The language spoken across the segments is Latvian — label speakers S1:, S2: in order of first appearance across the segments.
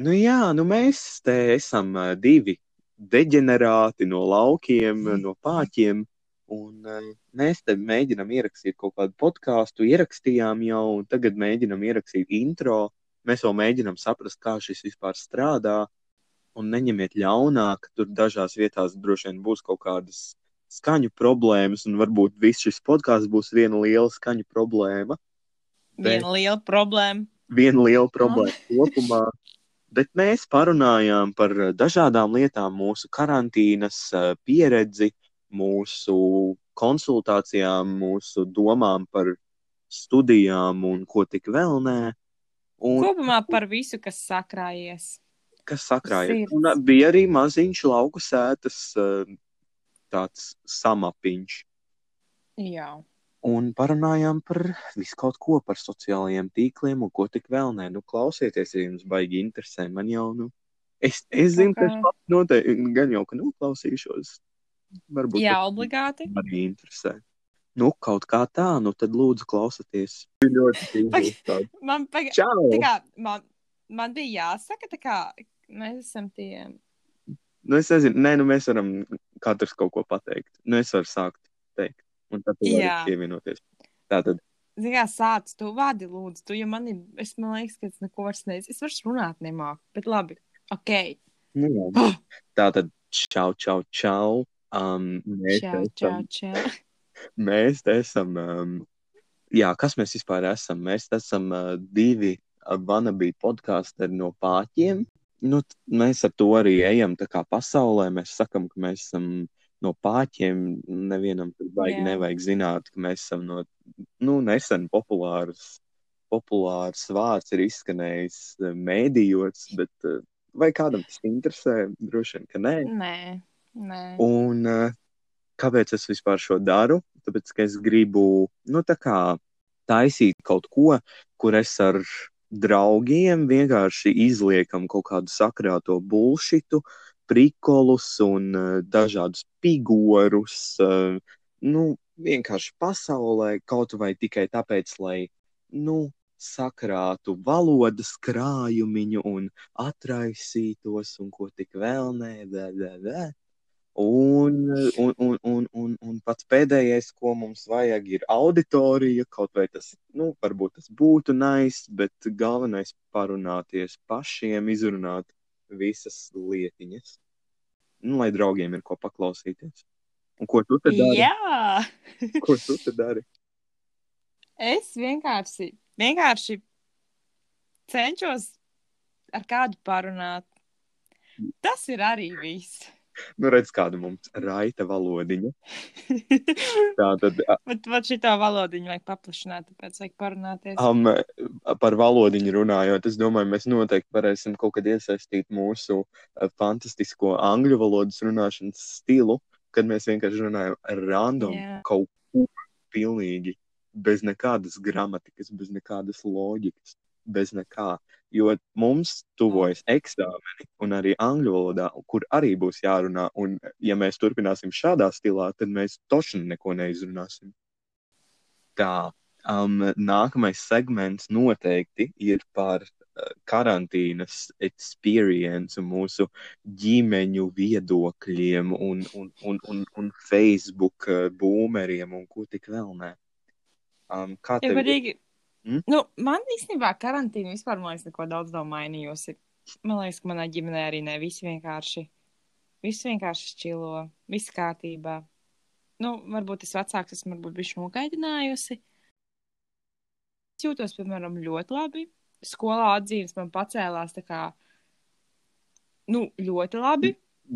S1: Nu, jā, nu mēs te esam divi deģenerāti no laukiem, no pāķiem. Un, mēs te mēģinām ierakstīt kaut kādu podkāstu, ierakstījām jau, un tagad mēģinām ierakstīt intro. Mēs vēl mēģinām saprast, kā šis vispār strādā. Un neņemiet ļaunā, ka tur dažās vietās droši vien būs kaut kādas skaņu problēmas, un varbūt viss šis podkāsts būs viena liela skaņu problēma. Bet
S2: Viena liela problēma.
S1: viena liela problēma kopumā. Bet mēs parunājām par eh, dažādām lietām, mūsu karantīnas eh, pieredzi, mūsu konsultācijām, mūsu domām par studijām un ko tik vēl nē. Un
S2: Kopumā par visu, kas sakrājies.
S1: kas sakrājas?
S2: Sirds.
S1: Un eh, bija arī maziņš lauku sētas tāds samapiņš.
S2: Jā.
S1: Un parunājām par visu kaut ko, par sociālajiem tīkliem un ko tik vēl nē. Nu, klausieties, ja jums baigi interesē. Man jau, nu, es, es zinu, ka es pats noteikti, gan jau, ka noklausīšos. Varbūt
S2: Jā, obligāti.
S1: arī interesē. Nu, kaut kā tā, nu tad lūdzu klausieties. Ļoti tādu.
S2: Man, tā kā, man, man bija jāsaka, tā kā mēs esam tie.
S1: Nu, es nezinu, nē, nu mēs varam katrs kaut ko pateikt. Nu, es varu sākt teikt. Un tad tu vari
S2: Jā.
S1: pievienoties. Tātad,
S2: Zini, kā sāc, tu vadi, lūdzu, tu jau man ir, es man liekas, ka es neko vairs nezinu. Es vairs runāt nemāku, bet labi, ok.
S1: nu, jā. Tātad, čau, čau, čau. Um, mēs,
S2: Čau,
S1: te
S2: čau,
S1: esam,
S2: čau.
S1: mēs esam. Um, jā, kas mēs vispār esam? Mēs esam uh, divi uh, vanabī podkāsteri no pāķiem. Nu, mēs ar to arī ejam tā kā pasaulē. Mēs sakam, ka mēs esam no pāķiem. Nevienam tur baigi
S2: Jā.
S1: nevajag zināt, ka mēs esam no nu, nesen populārs. Populārs vārds ir izskanējis uh, mēdījos, bet uh, vai kādam tas interesē? Droši vien, ka nē.
S2: Nē, nē.
S1: Un uh, kāpēc es vispār šo daru? Tāpēc, ka es gribu, nu, tā kā taisīt kaut ko, kur es ar draugiem vienkārši izliekam kaut kādu sakrāto bullshitu, prikolus un uh, dažādus figūrus. Uh, nu, vienkārši pasaulē kaut vai tikai tāpēc, lai, nu, sakrātu valodas krājumiņu un atraisītos un ko tik vēl nē, bē, bē, bē. Un, un, un, un, un, un pats pēdējais, ko mums vajag, ir auditorija. Kaut vai tas, nu, varbūt tas būtu nais, bet galvenais parunāties pašiem, izrunāt visas lietiņas. Nu, lai draugiem ir ko paklausīties. Un ko tu te dari?
S2: Jā,
S1: Ko tu te dari?
S2: es vienkārši, vienkārši cenšos ar kādu parunāt. Tas ir arī viss.
S1: Nu, redz, kāda mums raita valodiņa. Tā tad
S2: Bet man šī tā valodiņa vajag paplašināt, tāpēc vajag parunāties.
S1: Um, par valodiņu runājot, es domāju, mēs noteikti varēsim kaut kad iesaistīt mūsu uh, fantastisko angļu valodas runāšanas stilu, kad mēs vienkārši runājam random
S2: Jā.
S1: kaut ko pilnīgi bez nekādas gramatikas, bez nekādas loģikas, bez nekā. Jo mums tuvojas eksāmeni, un arī angļu valodā, kur arī būs jārunā. Un, ja mēs turpināsim šādā stilā, tad mēs toši neko neizrunāsim. Tā, um, nākamais segments noteikti ir par uh, karantīnas experience un mūsu ģimeņu viedokļiem un, un, un, un, un Facebook uh, boomeriem un ko tik vēl nē. Um, kā
S2: Ja
S1: tev ir? Mm?
S2: nu, man īstenībā karantīna vispār, man liekas, neko daudz nav mainījusi. Man liekas, ka manā ģimenē arī ne visi vienkārši, visi vienkārši čilo, viss kārtībā. Nu, varbūt es vecāks esmu, varbūt bišķi nogaidinājusi. Es jūtos, piemēram, ļoti labi. Skolā atzīmes man pacēlās tā kā, nu, ļoti labi.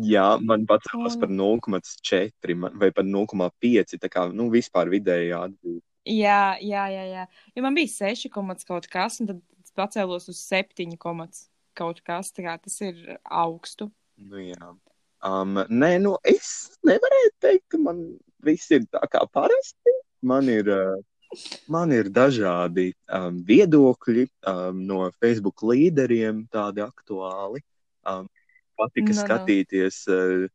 S1: Jā, man pacēlās
S2: Un-
S1: par 0,4 man- vai par 0,5. Tā kā nu, vispār vidējā atzīme.
S2: Jā, jā, jā, jā. Jo man bija 6 komats kaut kas, un tad pacēlos uz 7 komats kaut kas. Tas ir augstu.
S1: Nu, jā. Um, nē, nu, es nevarēju teikt, ka man viss ir tā kā parasti. Man ir, uh, man ir dažādi um, viedokļi um, no Facebook līderiem, tādi aktuāli. Um, patika
S2: Nu, nu.
S1: skatīties uh,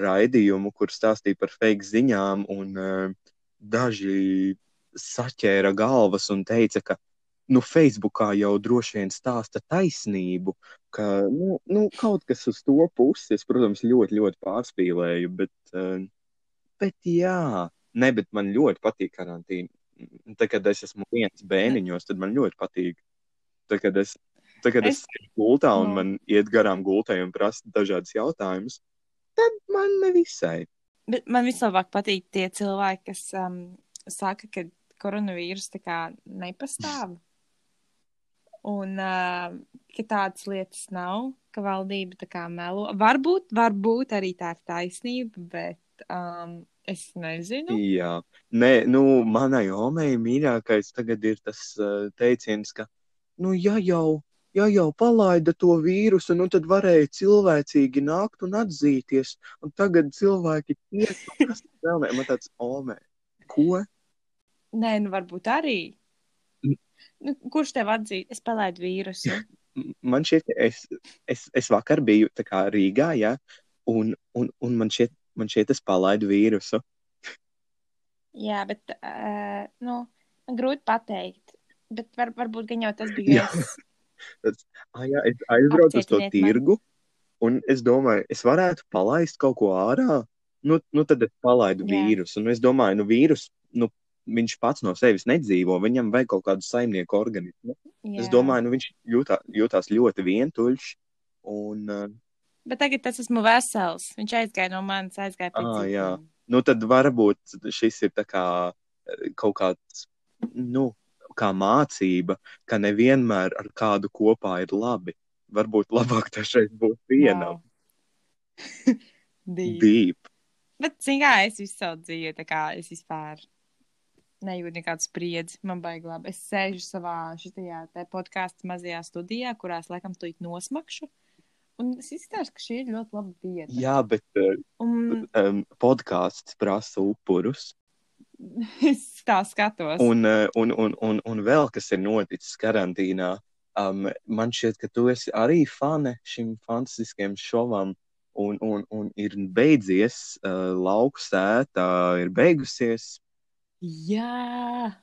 S1: raidījumu, kur stāstīja par fake ziņām, un uh, daži saķēra galvas un teica, ka nu, Facebookā jau droši vien stāsta taisnību, ka nu, nu, kaut kas uz to pusi, es, protams, ļoti, ļoti pārspīlēju, bet, uh, bet jā, ne, bet man ļoti patīk karantīna. Tad, kad es esmu viens bēniņos, tad man ļoti patīk. Tad, kad es, tad, kad es, es gultā un man iet garām gultai un prasa dažādas jautājumus, tad man nevisai.
S2: Bet man vislabāk patīk tie cilvēki, kas um, saka, ka koronavīrus tā kā nepastāv. Un uh, ka tādas lietas nav, ka valdība kā melo. Varbūt, varbūt arī tā ir taisnība, bet um, es nezinu.
S1: Jā, nē, nu, manai omei mīļākais tagad ir tas uh, teiciens, ka, nu, ja jau, ja jau palaida to vīrusu, nu, tad varēja cilvēcīgi nākt un atzīties. Un tagad cilvēki tiek, kas vēl ne, man tāds omei. Ko?
S2: Nē, nu varbūt arī. Nu, kurš tev atzīt? Es palaidu vīrusu.
S1: Man šķiet, ka es, es, es vakar biju kā Rīgā, ja, un, un, un man šķiet, man šķiet, es palaidu vīrusu.
S2: Jā, bet, uh, nu, man grūti pateikt. Bet var, varbūt gan jau tas bija.
S1: Jā.
S2: es.
S1: Tas, ah, jā, es aizbraucu uz to tirgu, un es domāju, es varētu palaist kaut ko ārā. Nu, nu tad es palaidu
S2: Jā.
S1: vīrusu. Un es domāju, nu, vīrus, nu, viņš pats no sevis nedzīvo. Viņam vajag kaut kādu saimnieku organismu.
S2: Jā.
S1: Es domāju, nu, viņš jūtā, jūtās ļoti vientuļš. Un, uh,
S2: Bet tagad tas esmu vesels. Viņš aizgāja no manis, aizgāja pie
S1: jā.
S2: citiem.
S1: nu, tad varbūt šis ir kā eh, kaut kāds, nu, kā mācība, ka nevienmēr ar kādu kopā ir labi. Varbūt labāk dažreiz būt vienam.
S2: Wow. Divi.
S1: Deep.
S2: Bet, zini, kā es visu savu dzīvi, tā kā es vispār nejūtu nekādu spriedzi. Man baigi labi. Es sēžu savā šitajā podkāstu mazajā studijā, kurās laikam tu it nosmakšu. Un es izstāstu, ka šī ir ļoti laba vieta.
S1: Jā, bet uh,
S2: Un
S1: um, podkāsts prasa upurus.
S2: es tā skatos.
S1: Un, uh, un, un, un, un vēl kas ir noticis karantīnā. Um, man šķiet, ka tu esi arī fane šim fantastiskajam šovam. Un, un, un ir beidzies, uh, lauku sēta ir beigusies.
S2: Jā,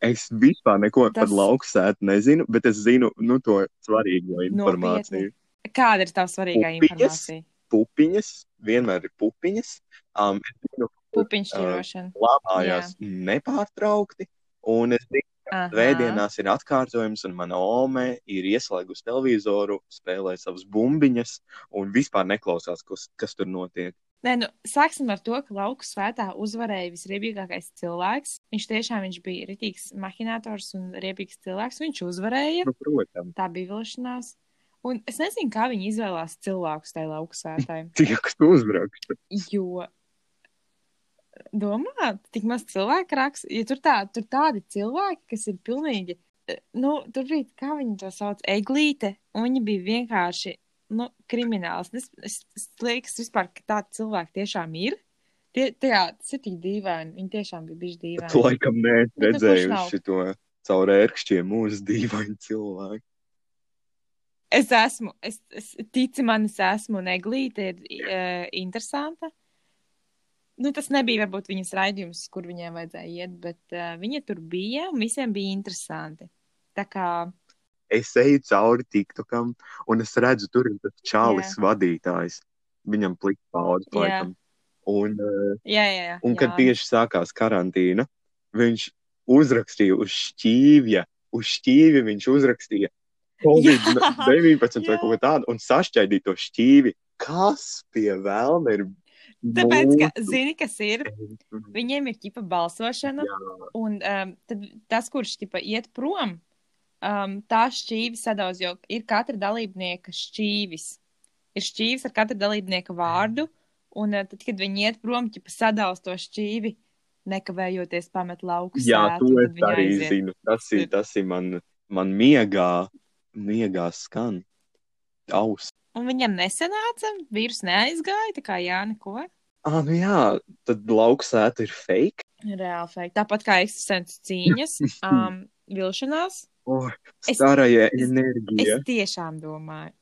S1: Es vispār neko
S2: Tas-
S1: par lauku sētu nezinu, bet es zinu nu, to svarīgo informāciju.
S2: nopietni. Kāda ir tava svarīgā
S1: Pupiņas?
S2: informācija?
S1: Pupiņas, vienmēr ir pupiņas. Um, zinu,
S2: Pupiņu
S1: uh,
S2: šķirošana.
S1: lāmājās nepārtraukti. Un es zinu,
S2: Aha.
S1: ka svētdienās ir atkārtojums, un mana ome ir ieslēgusi televizoru, spēlē savas bumbiņas un vispār neklausās, kas, kas tur notiek.
S2: Nē, nu, sāksim ar to, ka lauku svētā uzvarēja visriebīgākais cilvēks. Viņš tiešām viņš bija rītīgs mahinators un riebīgs cilvēks. Viņš uzvarēja.
S1: Nu, protams,
S2: Tā bija vilšanās. Un es nezinu, kā viņi izvēlās cilvēkus tajā lauku svētā.
S1: tie, kas uzraksta.
S2: Jo, domā, tik maz cilvēku raksta. Ja tur, tā, tur tādi cilvēki, kas ir pilnīgi, eh, nu, tur bija, kā viņi to sauc, eglīte, un viņi bija vienkārši, nu, krimināls. Es, es, es liekas vispār, ka tādi cilvēki tiešām ir. Tie, tajā, tas ir tik dīvaini. Viņi tiešām bija bijuši
S1: Tu
S2: dīvaini.
S1: laikam neesi
S2: Bet nu,
S1: redzējuši šo caur ērkšķiem mūsu dīvaini cilvēki.
S2: Es esmu, es, es tici man, es esmu, un eglīte ir uh, interesanta. Nu, tas nebija varbūt viņas raidījums, kur viņiem vajadzēja iet, bet uh, viņa tur bija un visiem bija interesanti. Tā kā,
S1: Es eju cauri TikTokam, un es redzu, tur ir tas čālis vadītājs. Viņam plakā
S2: Jā.
S1: laikam. Un, uh,
S2: jā, jā, jā.
S1: un kad
S2: jā.
S1: tieši sākās karantīna, viņš uzrakstīja uz šķīvja, uz šķīvja viņš uzrakstīja Covid-19 vai
S2: jā.
S1: kaut ko tādu, un sašķaidīja to šķīvi. Kas pie vēlna ir?
S2: Tāpēc, ka, zini, kas ir, viņiem ir ķipa balsošana, un um, tas, kurš ķipa iet prom, um, tā šķīvis sadauz, jo ir katra dalībnieka šķīvis. Ir šķīvis ar katra dalībnieka vārdu, un uh, tad, kad viņi iet prom, ķipa sadauz to šķīvi, nekavējoties pamet lauku
S1: Jā,
S2: sētu,
S1: to es arī
S2: aiziet.
S1: zinu. Tas ir, tas ir man, man miegā, miegā skan. Aus.
S2: Un viņam nesenāca, vīrus neaizgāja, tā kā jā, neko.
S1: Ah, nu jā, tad lauksēta ir fake.
S2: Reāli fake. Tāpat kā eksistences cīņas, um, vilšanās.
S1: Oh, starāja enerģija.
S2: Es tiešām domāju,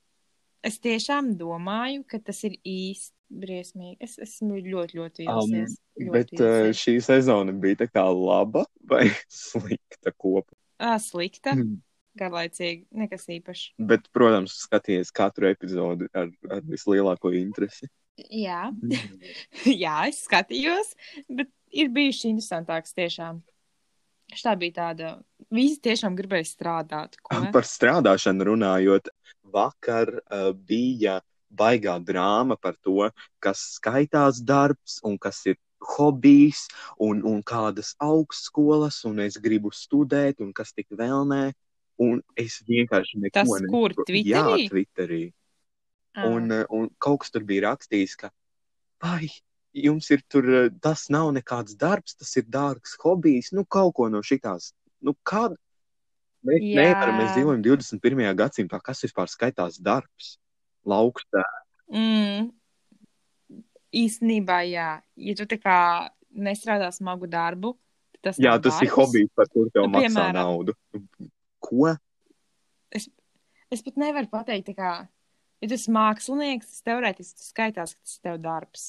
S2: es tiešām domāju, ka tas ir īsti briesmīgi. Es esmu ļoti, ļoti
S1: Um,
S2: vīlusies. ļoti
S1: bet uh,
S2: vīlusies.
S1: šī sezona bija tā kā laba vai slikta kopā.
S2: Ā, slikta,
S1: Mm.
S2: garlaicīga, nekas īpašs.
S1: Bet, protams, skaties katru epizodi ar, ar vislielāko interesi.
S2: Jā. Jā, es skatījos, bet ir bijuši interesantāks tiešām. Šī bija tāda, visi tiešām gribēja strādāt. Ko?
S1: Par strādāšanu runājot, vakar uh, bija baigā drāma par to, kas skaitās darbs un kas ir hobijs un, un kādas augstskolas, un es gribu studēt, un kas tik vēl nē. Un es vienkārši neko
S2: Tas kur,
S1: nesaprotu. Jā,
S2: Twitterī?
S1: Twitterī.
S2: Ā,
S1: Un, un kaut kas tur bija rakstīts, ka, vai jums ir tur, tas nav nekāds darbs, tas ir dārgs hobijs, nu kaut ko no šitās. Nu, kāda? Mēs
S2: Jā.
S1: nevaram, mēs dzīvojam 21. gadsimtā, kas vispār skaitās darbs? Laukstā.
S2: Mm, īstenībā, jā. Ja tu tā kā nestrādā smagu darbu, tad tas
S1: Jā, tas ir
S2: darbs.
S1: hobijs, par kuru tev
S2: Nu,
S1: maksā
S2: piemēram.
S1: naudu. Ko?
S2: Es pat nevaru pateikt, kā, ja tas mākslinieks, tas teorētiski skaitās, ka tas ir tev darbs.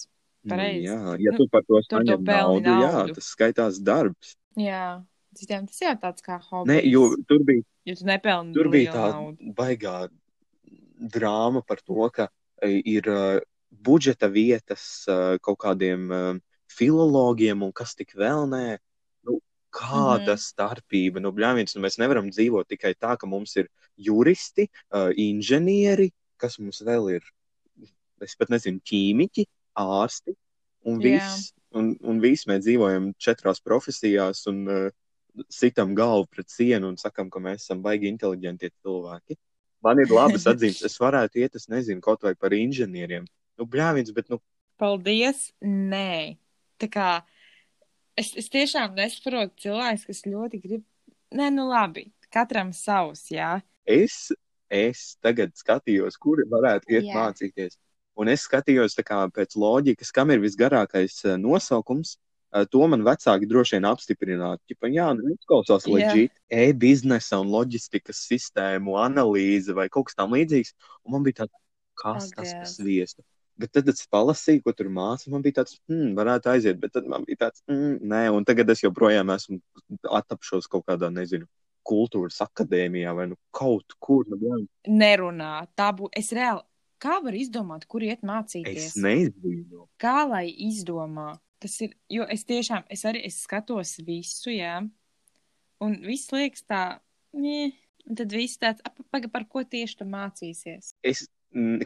S1: Nu,
S2: Pareizi.
S1: jā, ja
S2: Nu,
S1: tu par to saņem
S2: pelni
S1: naudu, jā,
S2: naudu.
S1: tas skaitās darbs.
S2: Jā, citiem tas jau tāds kā hobijs.
S1: Ne, jo tur bija
S2: tu nepelni
S1: Tur bija tā
S2: naudu.
S1: baigā drāma par to, ka e, ir e, budžeta vietas e, kaut kādiem e, filologiem un kas tik vēl nē. Nu, kāda
S2: Mhm.
S1: starpība? Nu, bļāviens, nu, mēs nevaram dzīvot tikai tā, ka mums ir juristi, e, inženieri, kas mums vēl ir, es pat nezinu, ķīmiķi, ārsti un viss. Un, un visi mēs dzīvojam četrās profesijās un uh, sitam galvu pret sienu un sakam, ka mēs esam baigi inteliģenti cilvēki. Man ir labas atzīmes. Es varētu iet, es nezinu, kaut vai par inženieriem. Nu, bļāviens, bet, nu,
S2: Paldies! Nē, tā kā es, es tiešām nesaprotu cilvēks, kas ļoti grib. Nē, nu labi, katram savs, jā.
S1: es, es tagad skatījos, kur varētu iet
S2: Jā.
S1: mācīties. Un es skatījos kā pēc loģikas, kam ir visgarākais uh, nosaukums. To man vecāki droši vien apstiprinātu. Ķipa, jā, nu, izklausās
S2: Jā.
S1: leģit, e-biznesa un loģistikas sistēmu analīze vai kaut kas tam līdzīgs. Un man bija tāds, kas tas
S2: Ak,
S1: par sviestu. Bet tad es palasīju, ko tur mācīja. Man bija tāds, hmm, varētu aiziet, bet tad man bija tāds, hmm, nē, un tagad es joprojām esmu attapšos kaut kādā, nezinu, kultūras akadēmijā vai nu kaut kur. Nu,
S2: Nerunā. Tā būtu. Es reāli. Kā var izdomāt, kur iet mācīties?
S1: es nezinu.
S2: Kā lai izdomā? Tas ir, jo es tiešām, es arī es skatos visu, jā. Un viss liekas tā, nē. Un tad viss tāds, ap, paga, par ko tieši tu mācīsies?
S1: es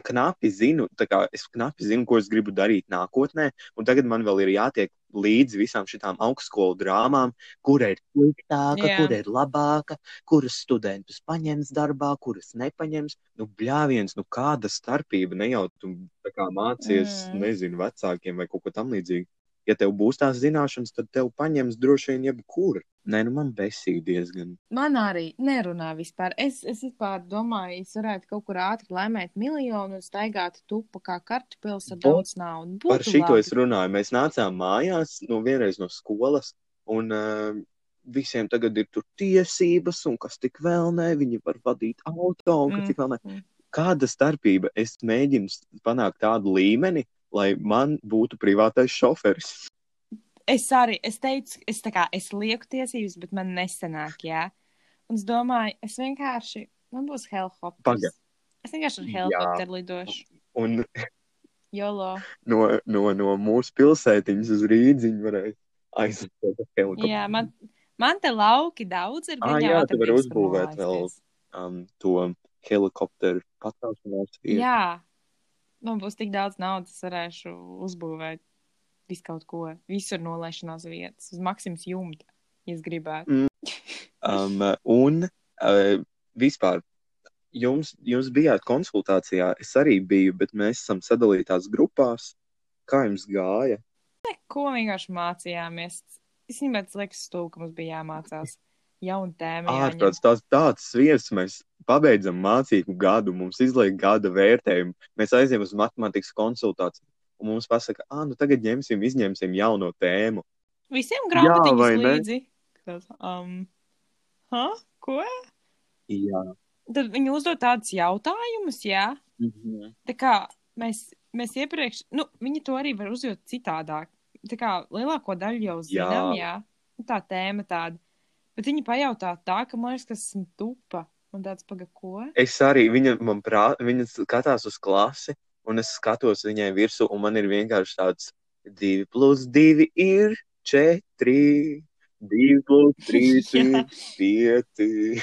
S1: knapi zinu, tā kā es knapi zinu, ko es gribu darīt nākotnē, un tagad man vēl ir jātiek līdzi visām šīm augstskolu drāmām, kura ir sliktāka,
S2: Jā.
S1: kura ir labāka, kuras studentus paņems darbā, kuras nepaņems. Nu, bļāviens, nu kāda starpība, ne jau tu kā mācies,
S2: Mm.
S1: nezinu, vecākiem vai kaut ko tam līdzīgu. Ja tev būs tās zināšanas, tad tev paņems droši vien jebkur. Nē, nu man besīgi diezgan.
S2: Man arī nerunā vispār. Es, es vispār domāju, es varētu kaut kur ātri laimēt miljonu un staigāt tupu kā kartupils ar daudz naudas.
S1: Par šito es runāju. Mēs nācām mājās, nu, vienreiz no skolas, un uh, visiem tagad ir tur tiesības, un kas tik vēl nē, viņi var vadīt auto, un kas
S2: Mm,
S1: tik vēl nē.
S2: mm.
S1: Kāda starpība? Es mēģinu panākt tādu līmeni, lai man būtu privātais šoferis.
S2: Es arī, es teicu, es tā kā, es lieku tiesības, bet man nesanāk, jā. Un es domāju, es vienkārši, man būs helikopters.
S1: Paga.
S2: Es vienkārši ar helikopteru lidošu.
S1: Un
S2: Jolo.
S1: no, no, no mūsu pilsētiņas uz rīdziņu varēja aizsākt ar helikopteru.
S2: Jā, man, man te lauki daudz ir. Jau
S1: jā, tu vari uzbūvēt vēl. Um, to helikopteru pacelšanās.
S2: Jā, man būs tik daudz naudas, varēšu uzbūvēt visu kaut ko, visur nolaišanās vietas, uz Maksimas jumta, ja es gribētu.
S1: Um, un uh, vispār, jums, jums bijāt konsultācijā, es arī biju, bet mēs esam sadalītās grupās. Kā jums gāja?
S2: Ko vienkārši mācījāmies? Es domāju, tas liekas stūka, ka mums bija jāmācās jauna tēma. jāņem.
S1: Ārprāts, tās tāds sviests, mēs pabeidzam mācību gadu, mums izliek gada vērtējumu, mēs aizējām uz matemātikas konsultāciju, un mums pasaka, ah, nu tagad ņemsim, izņemsim jauno tēmu.
S2: Visiem
S1: ne?
S2: līdzi. Um, ha? Ko?
S1: Jā.
S2: Tad viņi uzdod tādus jautājumus, jā.
S1: Mhm.
S2: Tā kā mēs, mēs iepriekš, nu, viņi to arī var uzdot citādāk. Tā kā lielāko daļu jau zinām, jā.
S1: Jā.
S2: Nu, Tā tēma tāda. Bet viņa pajautā tā, ka man liekas, ka esmu tupa. Un tāds paga, ko?
S1: Es arī, viņa man prāt, viņa skatās uz klasi, un es skatos viņai virsū, un man ir vienkārši tāds divi plus divi ir četri, divi plus trīs ir
S2: Jā.
S1: pieci.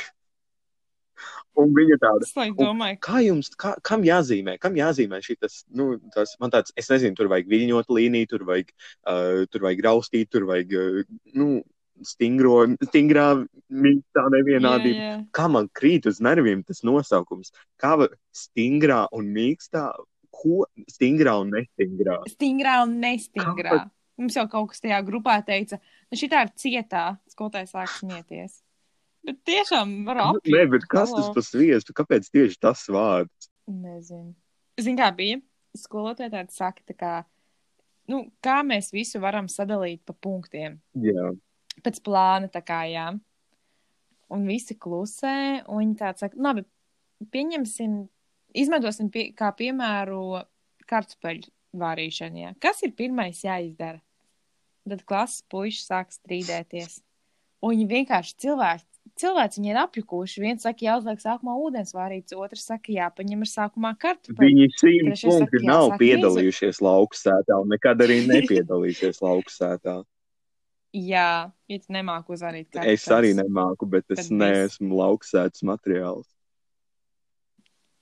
S1: Un viņa tāda, un
S2: domāju,
S1: kā jums, kā, kam jāzīmē, kam jāzīmē šitas, nu, tas, man tāds, es nezinu, tur vajag viļņot līniju, tur vajag, uh, tur vajag raustīt, tur vajag, uh, nu, stingro, stingrā
S2: jā,
S1: nevienādība.
S2: jā.
S1: Kā man krīt uz nerviem tas nosaukums? Kā stingrā un mīkstā, ko stingrā un nestingrā?
S2: Stingrā un nestingrā. Mums jau kaut kas tajā grupā teica, nu šī tā ir cietā, skolotājs sāk smieties. Bet tiešām var
S1: Nu,
S2: apjūt.
S1: Nē, bet kas tas par sviestu? Kāpēc tieši tas vārds?
S2: Nezinu. Zini, kā bija? Skolotāji tādi saka, tā kā, nu, kā mēs visu varam sadalīt pa punktiem.
S1: Jā,
S2: Pēc plāna, kā, jā. Un visi klusē, un viņi tādi saka, labi, pieņemsim, izmantosim pie, kā piemēru kartupeļu vārīšanu, jā. Kas ir pirmais jāizdara? Tad klases puiši sāk strīdēties. Un viņi vienkārši cilvēki, cilvēki viņi ir apjukuši. Viens saka, jāuzliek sākumā ūdens vārīts, otrs saka, jāpaņem ar sākumā kartupeļu.
S1: viņi simt punkti nav piedalījušies lauksētā un nekad arī nepiedalīsies lauksētā.
S2: Jā, ja tu nemāki uzvarīt kartupeļus.
S1: Es arī nemāku, bet es
S2: Tad
S1: neesmu lauksētas materiāls.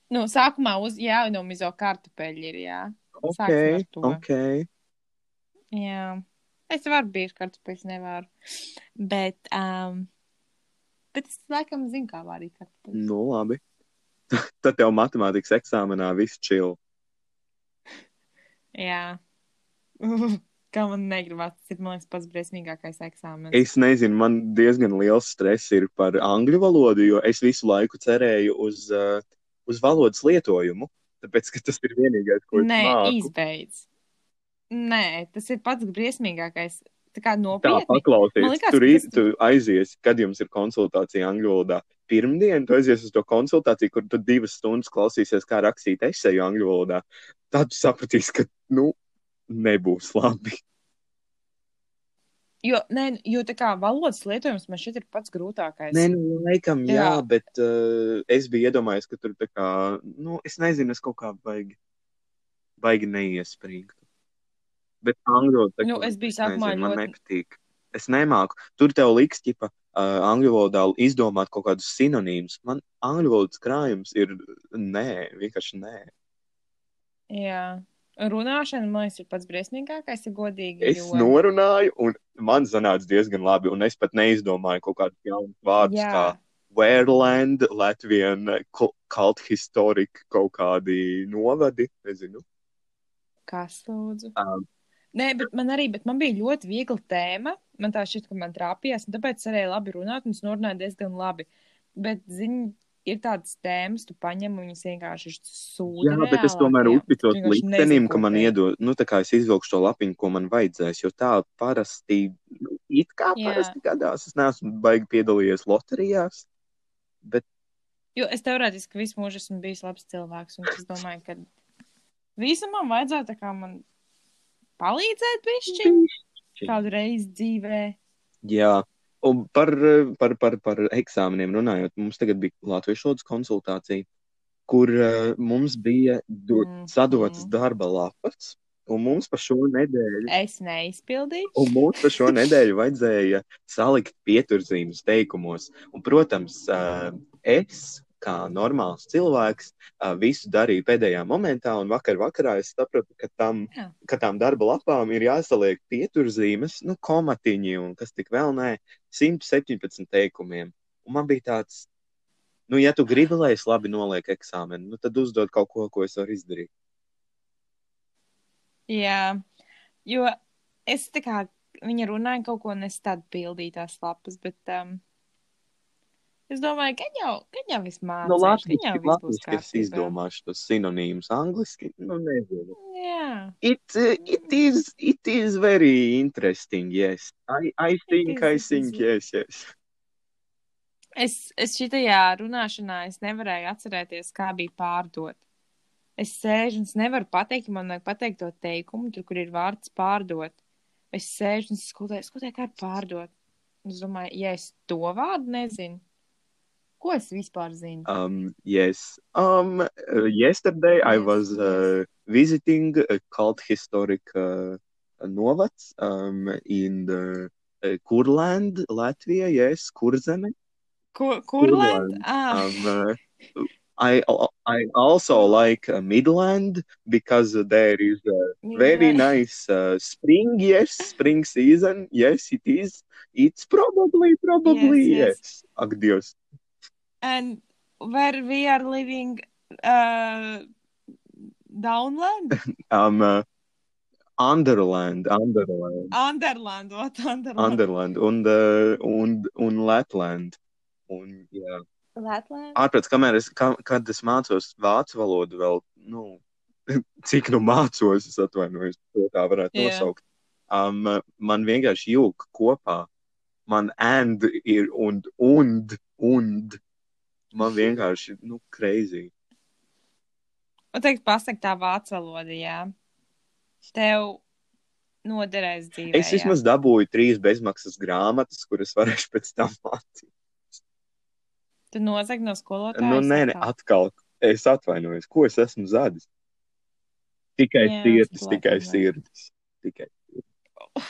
S2: Nu, sākumā uz jānomizo kartupeļi ir, jā.
S1: Ok, ok.
S2: Jā. Es varu bieži kartupeļus nevaru. Bet, um, bet es laikam zinu, kā vārīt kartupeļus.
S1: Nu, labi. Tad tev matemātikas eksāmenā viss čil.
S2: Jā. kā man negribas, tas ir, man liekas, pats briesmīgākais eksāmenis.
S1: Es nezinu, man diezgan liels stress ir par angļu valodu, jo es visu laiku cerēju uz, uh, uz valodas lietojumu. Tāpēc, ka tas ir vienīgais, ko es
S2: Nē,
S1: māku.
S2: izbeidz. Nē, tas ir pats briesmīgākais. Tā kā
S1: Tā,
S2: nopietni. Man
S1: paklausies,
S2: likās,
S1: tur īsti
S2: tas-
S1: tu aizies, kad jums ir konsultācija angļu valodā. Pirmdien tu aizies uz to konsultāciju, kur tu divas stundas klausīsies, kā rakstīt eseju angļu valodā. Tad tu sapratīsi, ka, nu, nebūs labi.
S2: Jo, nē, jo tā kā valodas lietojums man šķiet ir pats grūtākais.
S1: Nē, nu, laikam, jā, jā
S2: Jā.
S1: bet uh, es biju iedomājies, ka tur tā kā, nu, es nezinu, es kaut kā baigi, baigi neiespringtu. Bet angļu valodā
S2: Nu, es biju sākumā
S1: nezinu, man
S2: ļoti-
S1: nepatīk. Es nemāku. Tur tev liks, ķipa, uh, angļu valodā izdomāt kaut kādus sinonīmus. Man angļu valodas krājums ir nē, vienkārši nē.
S2: Jā. Runāšana, man liekas, ir pats briesmīgākais, ja godīgi.
S1: Es
S2: jo...
S1: norunāju, un man sanāca diezgan labi, un es pat neizdomāju kaut kādus jaunus vārdus,
S2: Jā.
S1: kā Wērland, Latvijas cult historic kaut kādi novadi, nezinu.
S2: Kas lūdzu?
S1: Um,
S2: Nē, bet man arī, bet man bija ļoti viegla tēma. Man tā šķiet, ka man trāpījās, un tāpēc varēju labi runāt, un es norunāju diezgan labi. Bet, zini, ir tādas tēmas, tu paņem un viņas vienkārši sūdi.
S1: Jā, bet es tomēr uzticos liktenim, ka man iedod, nu, tā kā es izvilkšu to lapiņu, ko man vajadzēs, jo tā parasti, nu, it kā
S2: Jā.
S1: parasti gadās, es neesmu baigi piedalījies loterijās, bet
S2: Jo es teorētiski visu mūžu esmu bijis labs cilvēks, un es domāju, ka visam man vajadzētu tā kā man palīdzēt pišķiņ kādu reizi dzīvē.
S1: jā. Un par, par, par, par eksāmeniem runājot, mums tagad bija latviešu valodas konsultācija, kur uh, mums bija do,
S2: Mhm.
S1: sadotas darba lapas, un mums pa šo nedēļu
S2: Es neizpildīju.
S1: Un mums par šo nedēļu vajadzēja salikt pieturzīmes teikumos. Un, protams, ā, es, kā normāls cilvēks, visu darīju pēdējā momentā, un vakar vakarā es sapratu, ka, tam, ka tām darba lapām ir jāsaliek pieturzīmes, nu, komatiņi un kas tik vēl nē, 117 teikumiem. Un man bija tāds, nu, ja tu gribi, lai es labi nolieku eksāmenu, nu, tad uzdod kaut ko, ko es varu izdarīt.
S2: Jā, jo es tā kā viņa runāja kaut ko, un es tādu pildīju tās lapas, bet um, es domāju, ka jau, ka jau viss mācīšu,
S1: Nu,
S2: ka
S1: latviešu, latviešu es izdomāšu tos sinonīmus angliski, nu, nezinu.
S2: Jā,
S1: It uh, it is it is very interesting. Yes, I I think I think yes yes.
S2: es, es šitajā runāšanā es nevarēju atcerēties, kā bija pārdot. Es sēžu un es nevaru pateikt, man vajag pateikt to teikumu, tur, kur ir vārds pārdot. Es sēžu un skutēju, skutēju, kā ir pārdot. Es domāju, ja es to vārdu nezinu, ko es vispār zinu?
S1: Um, yes. Um, uh, yesterday I
S2: Yes,
S1: was uh, visiting a cult historic uh, novads um, in the uh, Kurland, Latvia. Yes, Kurzeme.
S2: Kur, Kurland?
S1: Kurland.
S2: Ah,
S1: Um, uh, I I also like uh, Midland because there is a very nice uh, spring. Yes, spring season. Yes, it is. It's probably probably
S2: Yes, yes.
S1: yes. Ak, Dievs.
S2: And where we are living, uh, downland?
S1: Um, uh, Underland, Underland,
S2: Underland, what Underland?
S1: Underland un, uh, un, un Lapland. Un, jā.
S2: Latland?
S1: Ārpēc, kamēr es, ka, kad es mācos vācu valodu vēl, nu, cik nu mācos, es atvainojos, to tā varētu
S2: Jā.
S1: nosaukt. Um, man vienkārši jūg kopā. Man and ir un, und, und. Man vienkārši, nu, crazy.
S2: Un teikt, pasakt tā vācu valoda, jā. Tev noderēs dzīvē.
S1: Es vismaz dabūju trīs bezmaksas grāmatas, kuras varēšu pēc tam mācīt.
S2: Jā. Tu nozag no skolotāja.
S1: Nu, nē, nē, atkal. Es atvainojos, ko es esmu zadis. Tikai
S2: Jā,
S1: sirdis,
S2: es
S1: tikai sirdis. Tikai,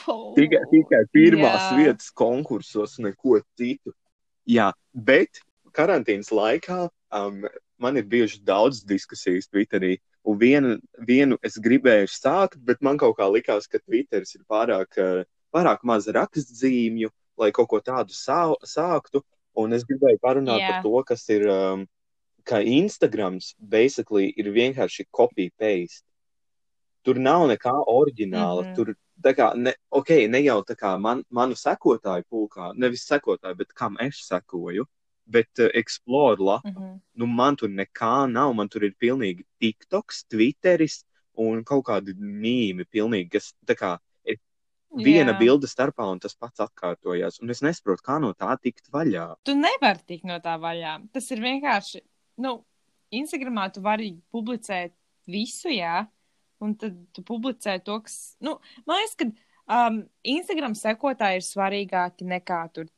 S2: Oh,
S1: tikai, tikai pirmās
S2: jā.
S1: vietas konkursos, neko citu. Jā, bet karantīnas laikā um, man ir bijušas daudz diskusijas Twitterī. Un vienu, vienu es gribēju sākt, bet man kaut kā likās, ka Twitteris ir pārāk, uh, pārāk maz rakstzīmju, lai kaut ko tādu sā, sāktu. Un es gribēju parunāt
S2: Jā.
S1: par to, kas ir, um, ka Instagrams basically ir vienkārši copy-paste. Tur nav nekā oriģināla. Mm. -hmm. Tur tā kā, ne, ok, ne jau tā kā man, manu sekotāju pulkā, nevis sekotāju, bet kam es sekoju, bet uh, Explore lapa.
S2: Mhm.
S1: Nu, man tur nekā nav. Man tur ir pilnīgi TikToks, Twitteris un kaut kādi mīmi, pilnīgi, kas tā kā viena
S2: Jā.
S1: bilde starpā un tas pats atkārtojās. Un es nesaprotu, kā no tā tikt vaļā.
S2: Tu nevari tikt no tā vaļā. Tas ir vienkārši, nu, Instagramā tu vari publicēt visu, jā, un tad tu publicē to, kas, nu, man liekas, ka um, Instagram sekotāji ir svarīgāki nekā tur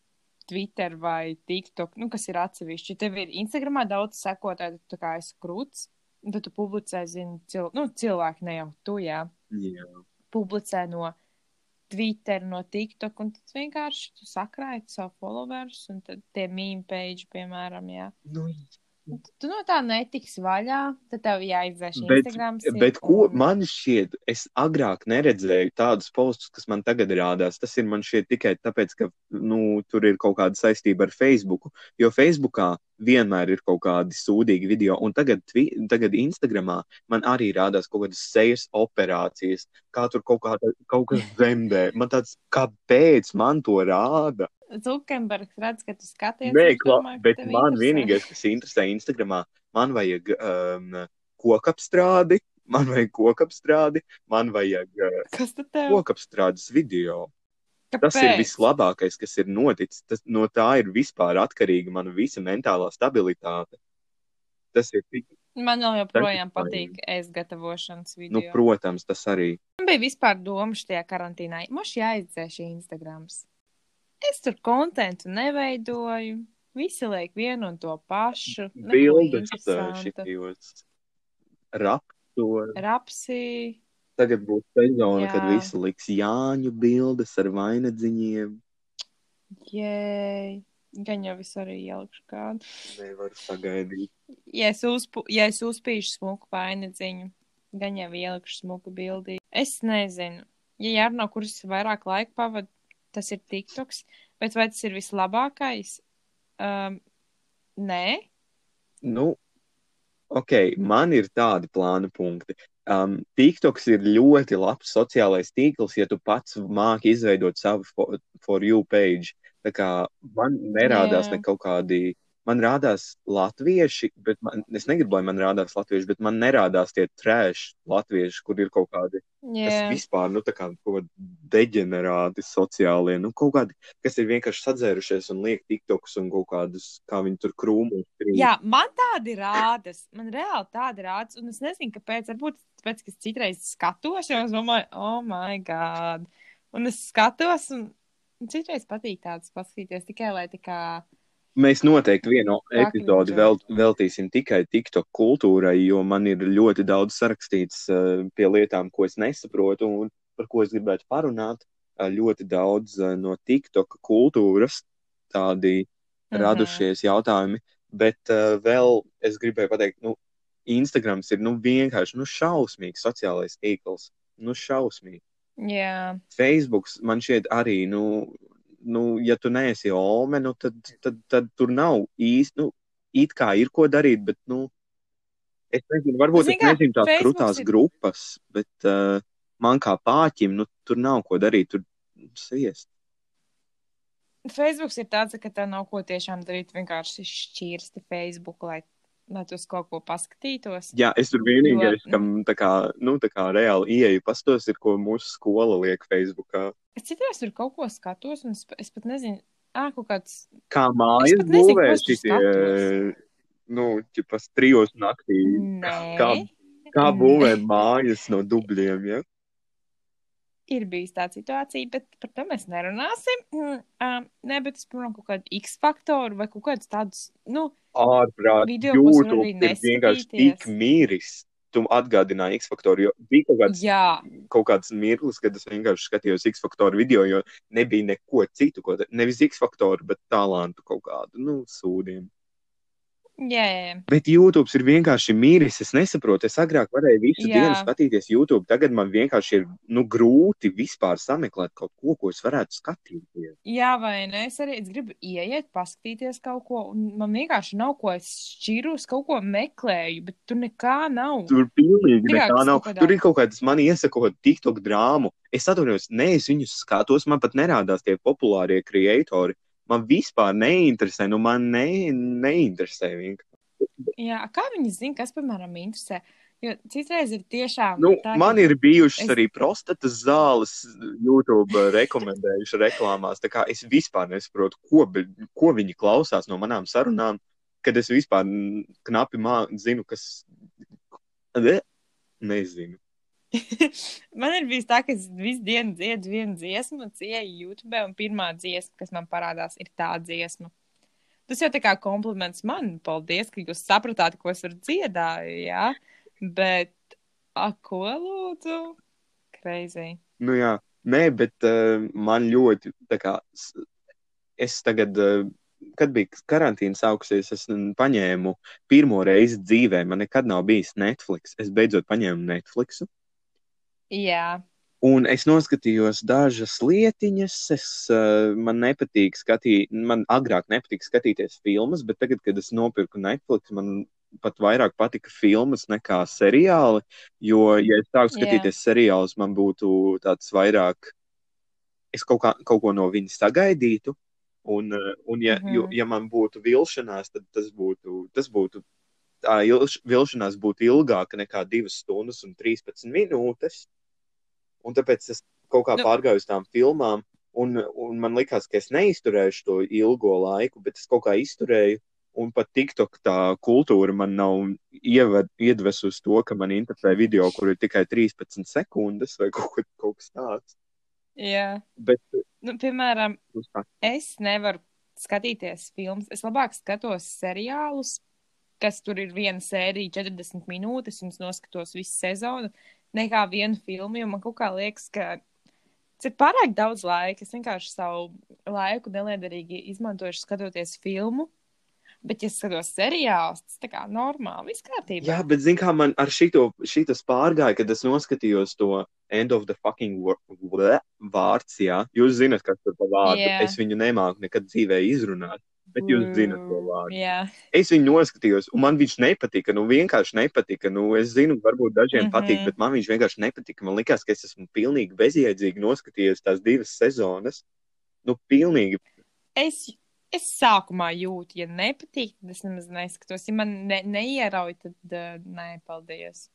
S2: Twitter vai TikTok, nu, kas ir atsevišķi. Tev ir Instagramā daudz sekotāju, tu kā esi krūts, un tad tu publicē, zini, cil nu, cilvēki, ne jau tu, jā,
S1: Jā.
S2: publicē no Twitter, no TikTok, un tad vienkārši tu sakrāji savu followers, un tad tie mīmī page, piemēram, jā.
S1: Nu,
S2: Tu no tā netiks vaļā, tad tev jāizdzēš
S1: Bet,
S2: Instagram.
S1: bet ko man šķiet, es agrāk neredzēju tādus postus, kas man tagad rādās. Tas ir man šķiet tikai tāpēc, ka nu, tur ir kaut kāda saistība ar Facebook. Jo Facebookā vienmēr ir kaut kādi sūdīgi video, un tagad, tagad Instagramā man arī rādās kaut kādas sejas operācijas, kā tur kaut, kāda, kaut kas zemdē. Man tāds, kāpēc man to rāda?
S2: Zukenbergs redz, ka tu skaties.
S1: Nē, kla,
S2: domā,
S1: bet man
S2: interesē.
S1: vienīgais, kas interesē Instagramā, man vajag um, kokapstrādi, man vajag kokapstrādi, man vajag uh, kokapstrādes video.
S2: Kāpēc?
S1: Tas ir vislabākais, kas ir noticis. Tas, no tā ir vispār atkarīga mana visa mentālā stabilitāte. Tas ir tik,
S2: Man vēl joprojām patīk ēst gatavošanas
S1: nu,
S2: video.
S1: protams, tas arī.
S2: Man bija vispār doma šajā karantīnā. Mums jāizdzēš Instagrams. Es tur kontentu neveidoju. Visi liek vienu un to pašu.
S1: Bildes šitajos raptos.
S2: Rapsi.
S1: Tagad būs sezona,
S2: Jā.
S1: kad visi liks Jāņu bildes ar vainagdziņiem.
S2: Jē. Gan jau es arī ielikšu kādu.
S1: Nevaru sagaidīt.
S2: Ja es, uzpu, ja es uzpīšu smuku vainagdziņu, gan jau ielikšu smuku bildi. Es nezinu. Ja jārunā, kurš vairāk laika pavada, tas ir TikToks. Bet vai tas ir vislabākais? Um, nē.
S1: Nu, ok, man ir tādi plāna punkti. Um, TikToks ir ļoti labs sociālais tīkls, ja tu pats māki izveidot savu for, for you page. Tā kā man nerādās ne kaut kādi, man rādās latvieši, bet man, es negribu, lai man rādās latvieši, bet man nerādās tie trēši latvieši, kur ir kaut kādi, kas
S2: Jā.
S1: vispār, nu, tā kā deģenerāti sociālie, nu, kaut kādi, kas ir vienkārši sadzērušies un liek TikToks un kaut kādus, kā viņi tur krūmus.
S2: Jā, man tādi rādas. Man reāli tādi rādas. Un es nezinu, kāpēc. Varbūt tāpēc, ka es citreiz skatos, jo es domāju, oh, my God. Un es skatos, un citreiz patīk tāds paskatīties tikai, lai tā kā.
S1: Mēs noteikti vienu epizodi vēl, veltīsim tikai TikTok kultūrai, jo man ir ļoti daudz sarakstīts uh, pie lietām, ko es nesaprotu un par ko es gribētu parunāt. Uh, ļoti daudz uh, no TikTok kultūras tādi
S2: Mhm.
S1: radušies jautājumi, bet vēl es gribēju pateikt, nu, Instagrams ir nu, vienkārši nu, šausmīgs sociālais tīkls. Nu, šausmīgi.
S2: Jā,
S1: Facebook man šķiet arī, nu, nu ja tu neesi Ome, nu, tad, tad, tad tur nav īsti, nu, it kā ir ko darīt, bet, nu, es nezinu, varbūt
S2: Zini
S1: es
S2: kā,
S1: nezinu tās krutās
S2: ir-
S1: grupas, bet uh, man kā pāķim, nu, tur nav ko darīt, tur sviest.
S2: Facebook ir tāds, ka tev nav ko tiešām darīt. Vienkārši šķirsti Facebook, lai, lai tu uz kaut ko paskatītos.
S1: Jā, es tur vienīgais,
S2: Jo-
S1: kam tā kā, nu, tā kā reāli ieeju pastos, ir, ko mūsu skola liek Facebookā.
S2: Es citreiz tur kaut ko skatos, un es, es pat nezinu, ah, kaut kāds.
S1: Kā mājas būvē šitie, nu, ķipas trijos naktī.
S2: Nē,
S1: Kā, kā būvē mājas no dubļiem, ja?
S2: Ir bijusi tāda situācija, bet par to mēs nerunāsim. Mm, Um, nē, bet es piemēram kaut kādu X faktoru vai kaut kādus tādus, nu,
S1: ārprāt,
S2: Video, ko es varu
S1: YouTube
S2: arī
S1: ir vienkārši tik miris. Tu atgādināji X faktoru, jo bija kaut kāds,
S2: jā,
S1: kaut kāds mirklis, kad es vienkārši skatījos X faktoru video, jo nebija neko citu, ko, nevis X faktoru, bet talantu kaut kādu, nu, sūdiem.
S2: Jā, jā.
S1: Bet YouTube ir vienkārši mīris. Es nesaprotu, es agrāk varēju visu
S2: Jā.
S1: dienu skatīties YouTube. Tagad man vienkārši ir nu, grūti vispār sameklēt kaut ko, ko es varētu skatīties.
S2: Jā, vai ne? Es arī es gribu ieiet, paskatīties kaut ko, man vienkārši nav ko es šķiru, es kaut ko meklēju, bet tur nekā nav.
S1: Tur pilnīgi
S2: Vienkārši
S1: nekā nav.
S2: kādā-
S1: Tur ir kaut kādas man iesakot TikTok drāmu. Es atvainojos, ne, es viņus skatos, man pat nerādās tie populārie kreatori. Man vispār neinteresē, nu man ne, neinteresē vienkārši.
S2: Jā, kā viņi zina, kas, piemēram, interesē? Jo citreiz ir tiešām.
S1: Nu,
S2: tā,
S1: man ir bijušas
S2: es-
S1: arī prostatas zāles YouTube rekomendējuši reklāmās. Tā kā es vispār nesaprotu, ko, ko viņi klausās no manām sarunām, kad es vispār knapi mā, zinu, kas. Ne? Nezinu.
S2: man ir bijis tā, ka es visu dienu dziedu vienu dziesmu, cieju YouTube, un pirmā dziesma, kas man parādās, ir tā dziesma. Tas jau tā kā kompliments man. Paldies, ka jūs sapratāt, ko es varu dziedāt. Jā, bet, a, ko lūdzu? Crazy.
S1: Nu, jā, nē, bet uh, man ļoti, tā kā, es tagad, uh, kad bija karantīna sākusies, es paņēmu pirmo reizi dzīvē, man nekad nav bijis Netflix. Es beidzot paņēmu Netflixu.
S2: Jā,
S1: Un es noskatījos dažas lietiņas. Es, uh, man nepatīk skatīt, man agrāk nepatika skatīties filmas, bet tagad, kad es nopirku Netflix, man pat vairāk patika filmas nekā seriāli. Jo, ja es sāku skatīties yeah. seriālus, man būtu tāds vairāk, es kaut, kā, kaut ko no viņas sagaidītu. Un, uh, un ja, mm -hmm. jo, ja man būtu vilšanās, tad tas būtu, tas būtu tā ilš, vilšanās būtu ilgāka nekā 2 stundas un 13 minūtes. Un tāpēc es kaut kā
S2: Nu.
S1: pārgāju uz tām filmām, un, un man likās, ka es neizturēšu to ilgo laiku, bet es kaut kā izturēju. Un pat TikTok tā kultūra man nav ieved, iedvesusi to, ka man interesē video, kur ir tikai 13 sekundes vai kaut, ko- kaut kas tāds.
S2: jā.
S1: Bet
S2: Nu, piemēram, es nevaru skatīties filmas. Es labāk skatos seriālus, kas tur ir viena sērija, 40 minūtes, un es noskatos visu sezonu, nekā vienu filmu. Jo man kaut kā liekas, ka tas ir pārāk daudz laika. Es vienkārši savu laiku neliederīgi izmantoju, skatoties filmu. Bet, ja skatos seriālus, tas tā kā normāli, viss kārtībā.
S1: Jā, bet zini, kā man ar šito, šitas pārgāja, kad es noskatījos to end of the fucking wor- bleh vārds, jā. Jūs zinat, kas tur pa vārdu.
S2: Jā.
S1: Es viņu nemāku nekad dzīvē izrunāt, bet jūs zinat to vārdu.
S2: Jā,
S1: Es viņu noskatījos, un man viņš nepatika. Nu, vienkārši nepatika. Nu, es zinu, varbūt dažiem mm. -hmm. patīk, bet man viņš vienkārši nepatika. Man liekas, ka es esmu pilnīgi bezjēdzīgi noskatījies tās divas sezonas. Nu, pilnīgi.
S2: es, es sākumā jūtu, ja nepatīk, tad es nemaz neskatos. Ja man ne, neierauj, tad uh, nē, paldies.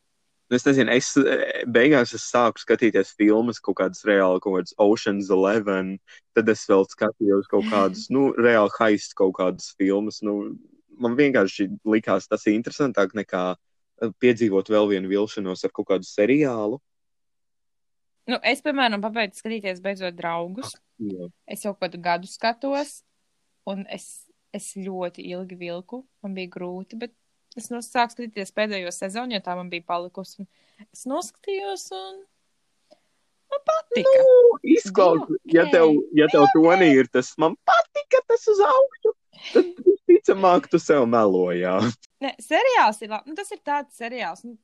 S1: Nu, Es nezinu, es eh, beigās es sāku skatīties filmas, kaut kādas reāli, kaut kādas Ocean's Eleven. Tad es vēl skatījos kaut kādas, nu, reāli haist kaut kādas filmas. Nu, man vienkārši likās tas interesantāk nekā eh, piedzīvot vēl vienu vilšanos ar kaut kādu seriālu.
S2: Nu, es, piemēram, pabeidzu skatīties beidzot draugus.
S1: Jā.
S2: Es jau kādu gadu skatos, un es, es ļoti ilgi vilku. Man bija grūti, bet es no sāku skatīties pēdējo sezonu, jo tā man bija palikusi. Es noskatījos, un man patika.
S1: Nu, izklausās,
S2: Bija
S1: ja tev, ja tev tonī ir tas, man patika tas uz augšu, tad visticamāk tu sev melojā.
S2: Ne, seriāls ir labi. Nu, tas ir tāds seriāls. Nu,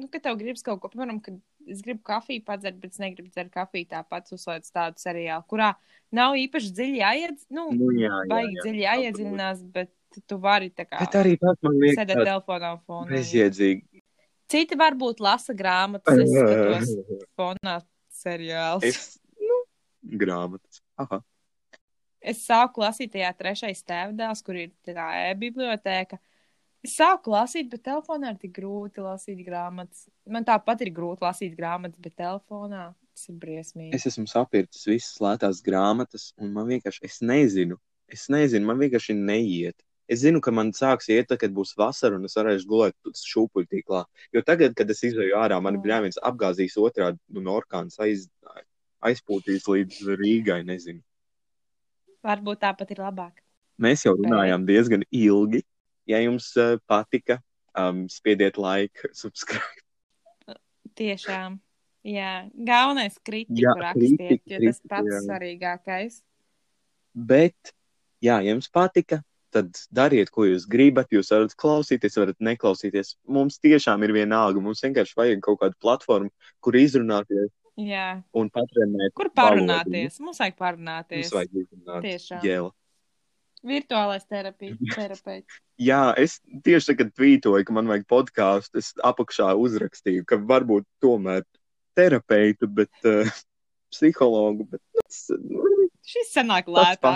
S2: nu, kad tev gribas kaut ko, piemēram, kad es gribu kafiju padzert, bet es negribu dzert kafiju, tāpat uzslēdz tādu seriālu, kurā nav īpaši dziļi jāiedz, nu,
S1: Nu, jā, jā,
S2: baigi
S1: jā.
S2: dziļi jāiedziļinās, bet tu vari tā kā
S1: Bet arī tas man liekas
S2: sēdēt telefonā un fonā.
S1: bezjēdzīgi.
S2: Citi varbūt lasa grāmatas, es skatos fonā seriāls. Es,
S1: nu, grāmatas. Aha.
S2: es sāku lasīt tajā trešais tēvdēls, kur ir tā e-bibliotēka. Es sāku lasīt, bet telefonā ir tik grūti lasīt grāmatas. Man tāpat ir grūti lasīt grāmatas, bet telefonā tas ir briesmīgi.
S1: Es esmu sapircis visas lētās grāmatas, un man vienkārši, es nezinu, es nezinu, man vienkārši neiet. Es zinu, ka man sāks iet, kad būs vasara, un es varēšu gulēt šūpuļtīklā. Jo tagad, kad es izēju ārā, man
S2: Jā.
S1: viens apgāzījis otrādi, un orkāns aiz, aizpūtīs līdz Rīgai, nezinu.
S2: Varbūt tāpat ir labāk.
S1: Mēs jau runājām diezgan ilgi. Ja jums uh, patika, um, spiediet like, subscribe.
S2: Tiešām. Jā, galvenais kritiku
S1: Jā,
S2: rakstiet,
S1: kritiku,
S2: jo tas
S1: kritiku,
S2: pats
S1: jā.
S2: svarīgākais.
S1: Bet, ja jums patika, tad dariet, ko jūs gribat. Jūs varat klausīties, varat neklausīties. Mums tiešām ir vienalga. Mums vienkārši vajag kaut kādu platformu, kur izrunāties
S2: Jā,
S1: un patrenēt.
S2: kur
S1: valodu.
S2: parunāties? Mums vajag parunāties.
S1: Mums vajag izrunāt.
S2: Tiešām.
S1: Jēla.
S2: Virtuālais terapeits.
S1: Jā, es tieši tagad tvītoju, ka man vajag podkāstu. Es apakšā uzrakstīju, ka varbūt tomēr terapeitu, bet uh, psihologu. Bet, nu,
S2: Šis sanāk lētāk.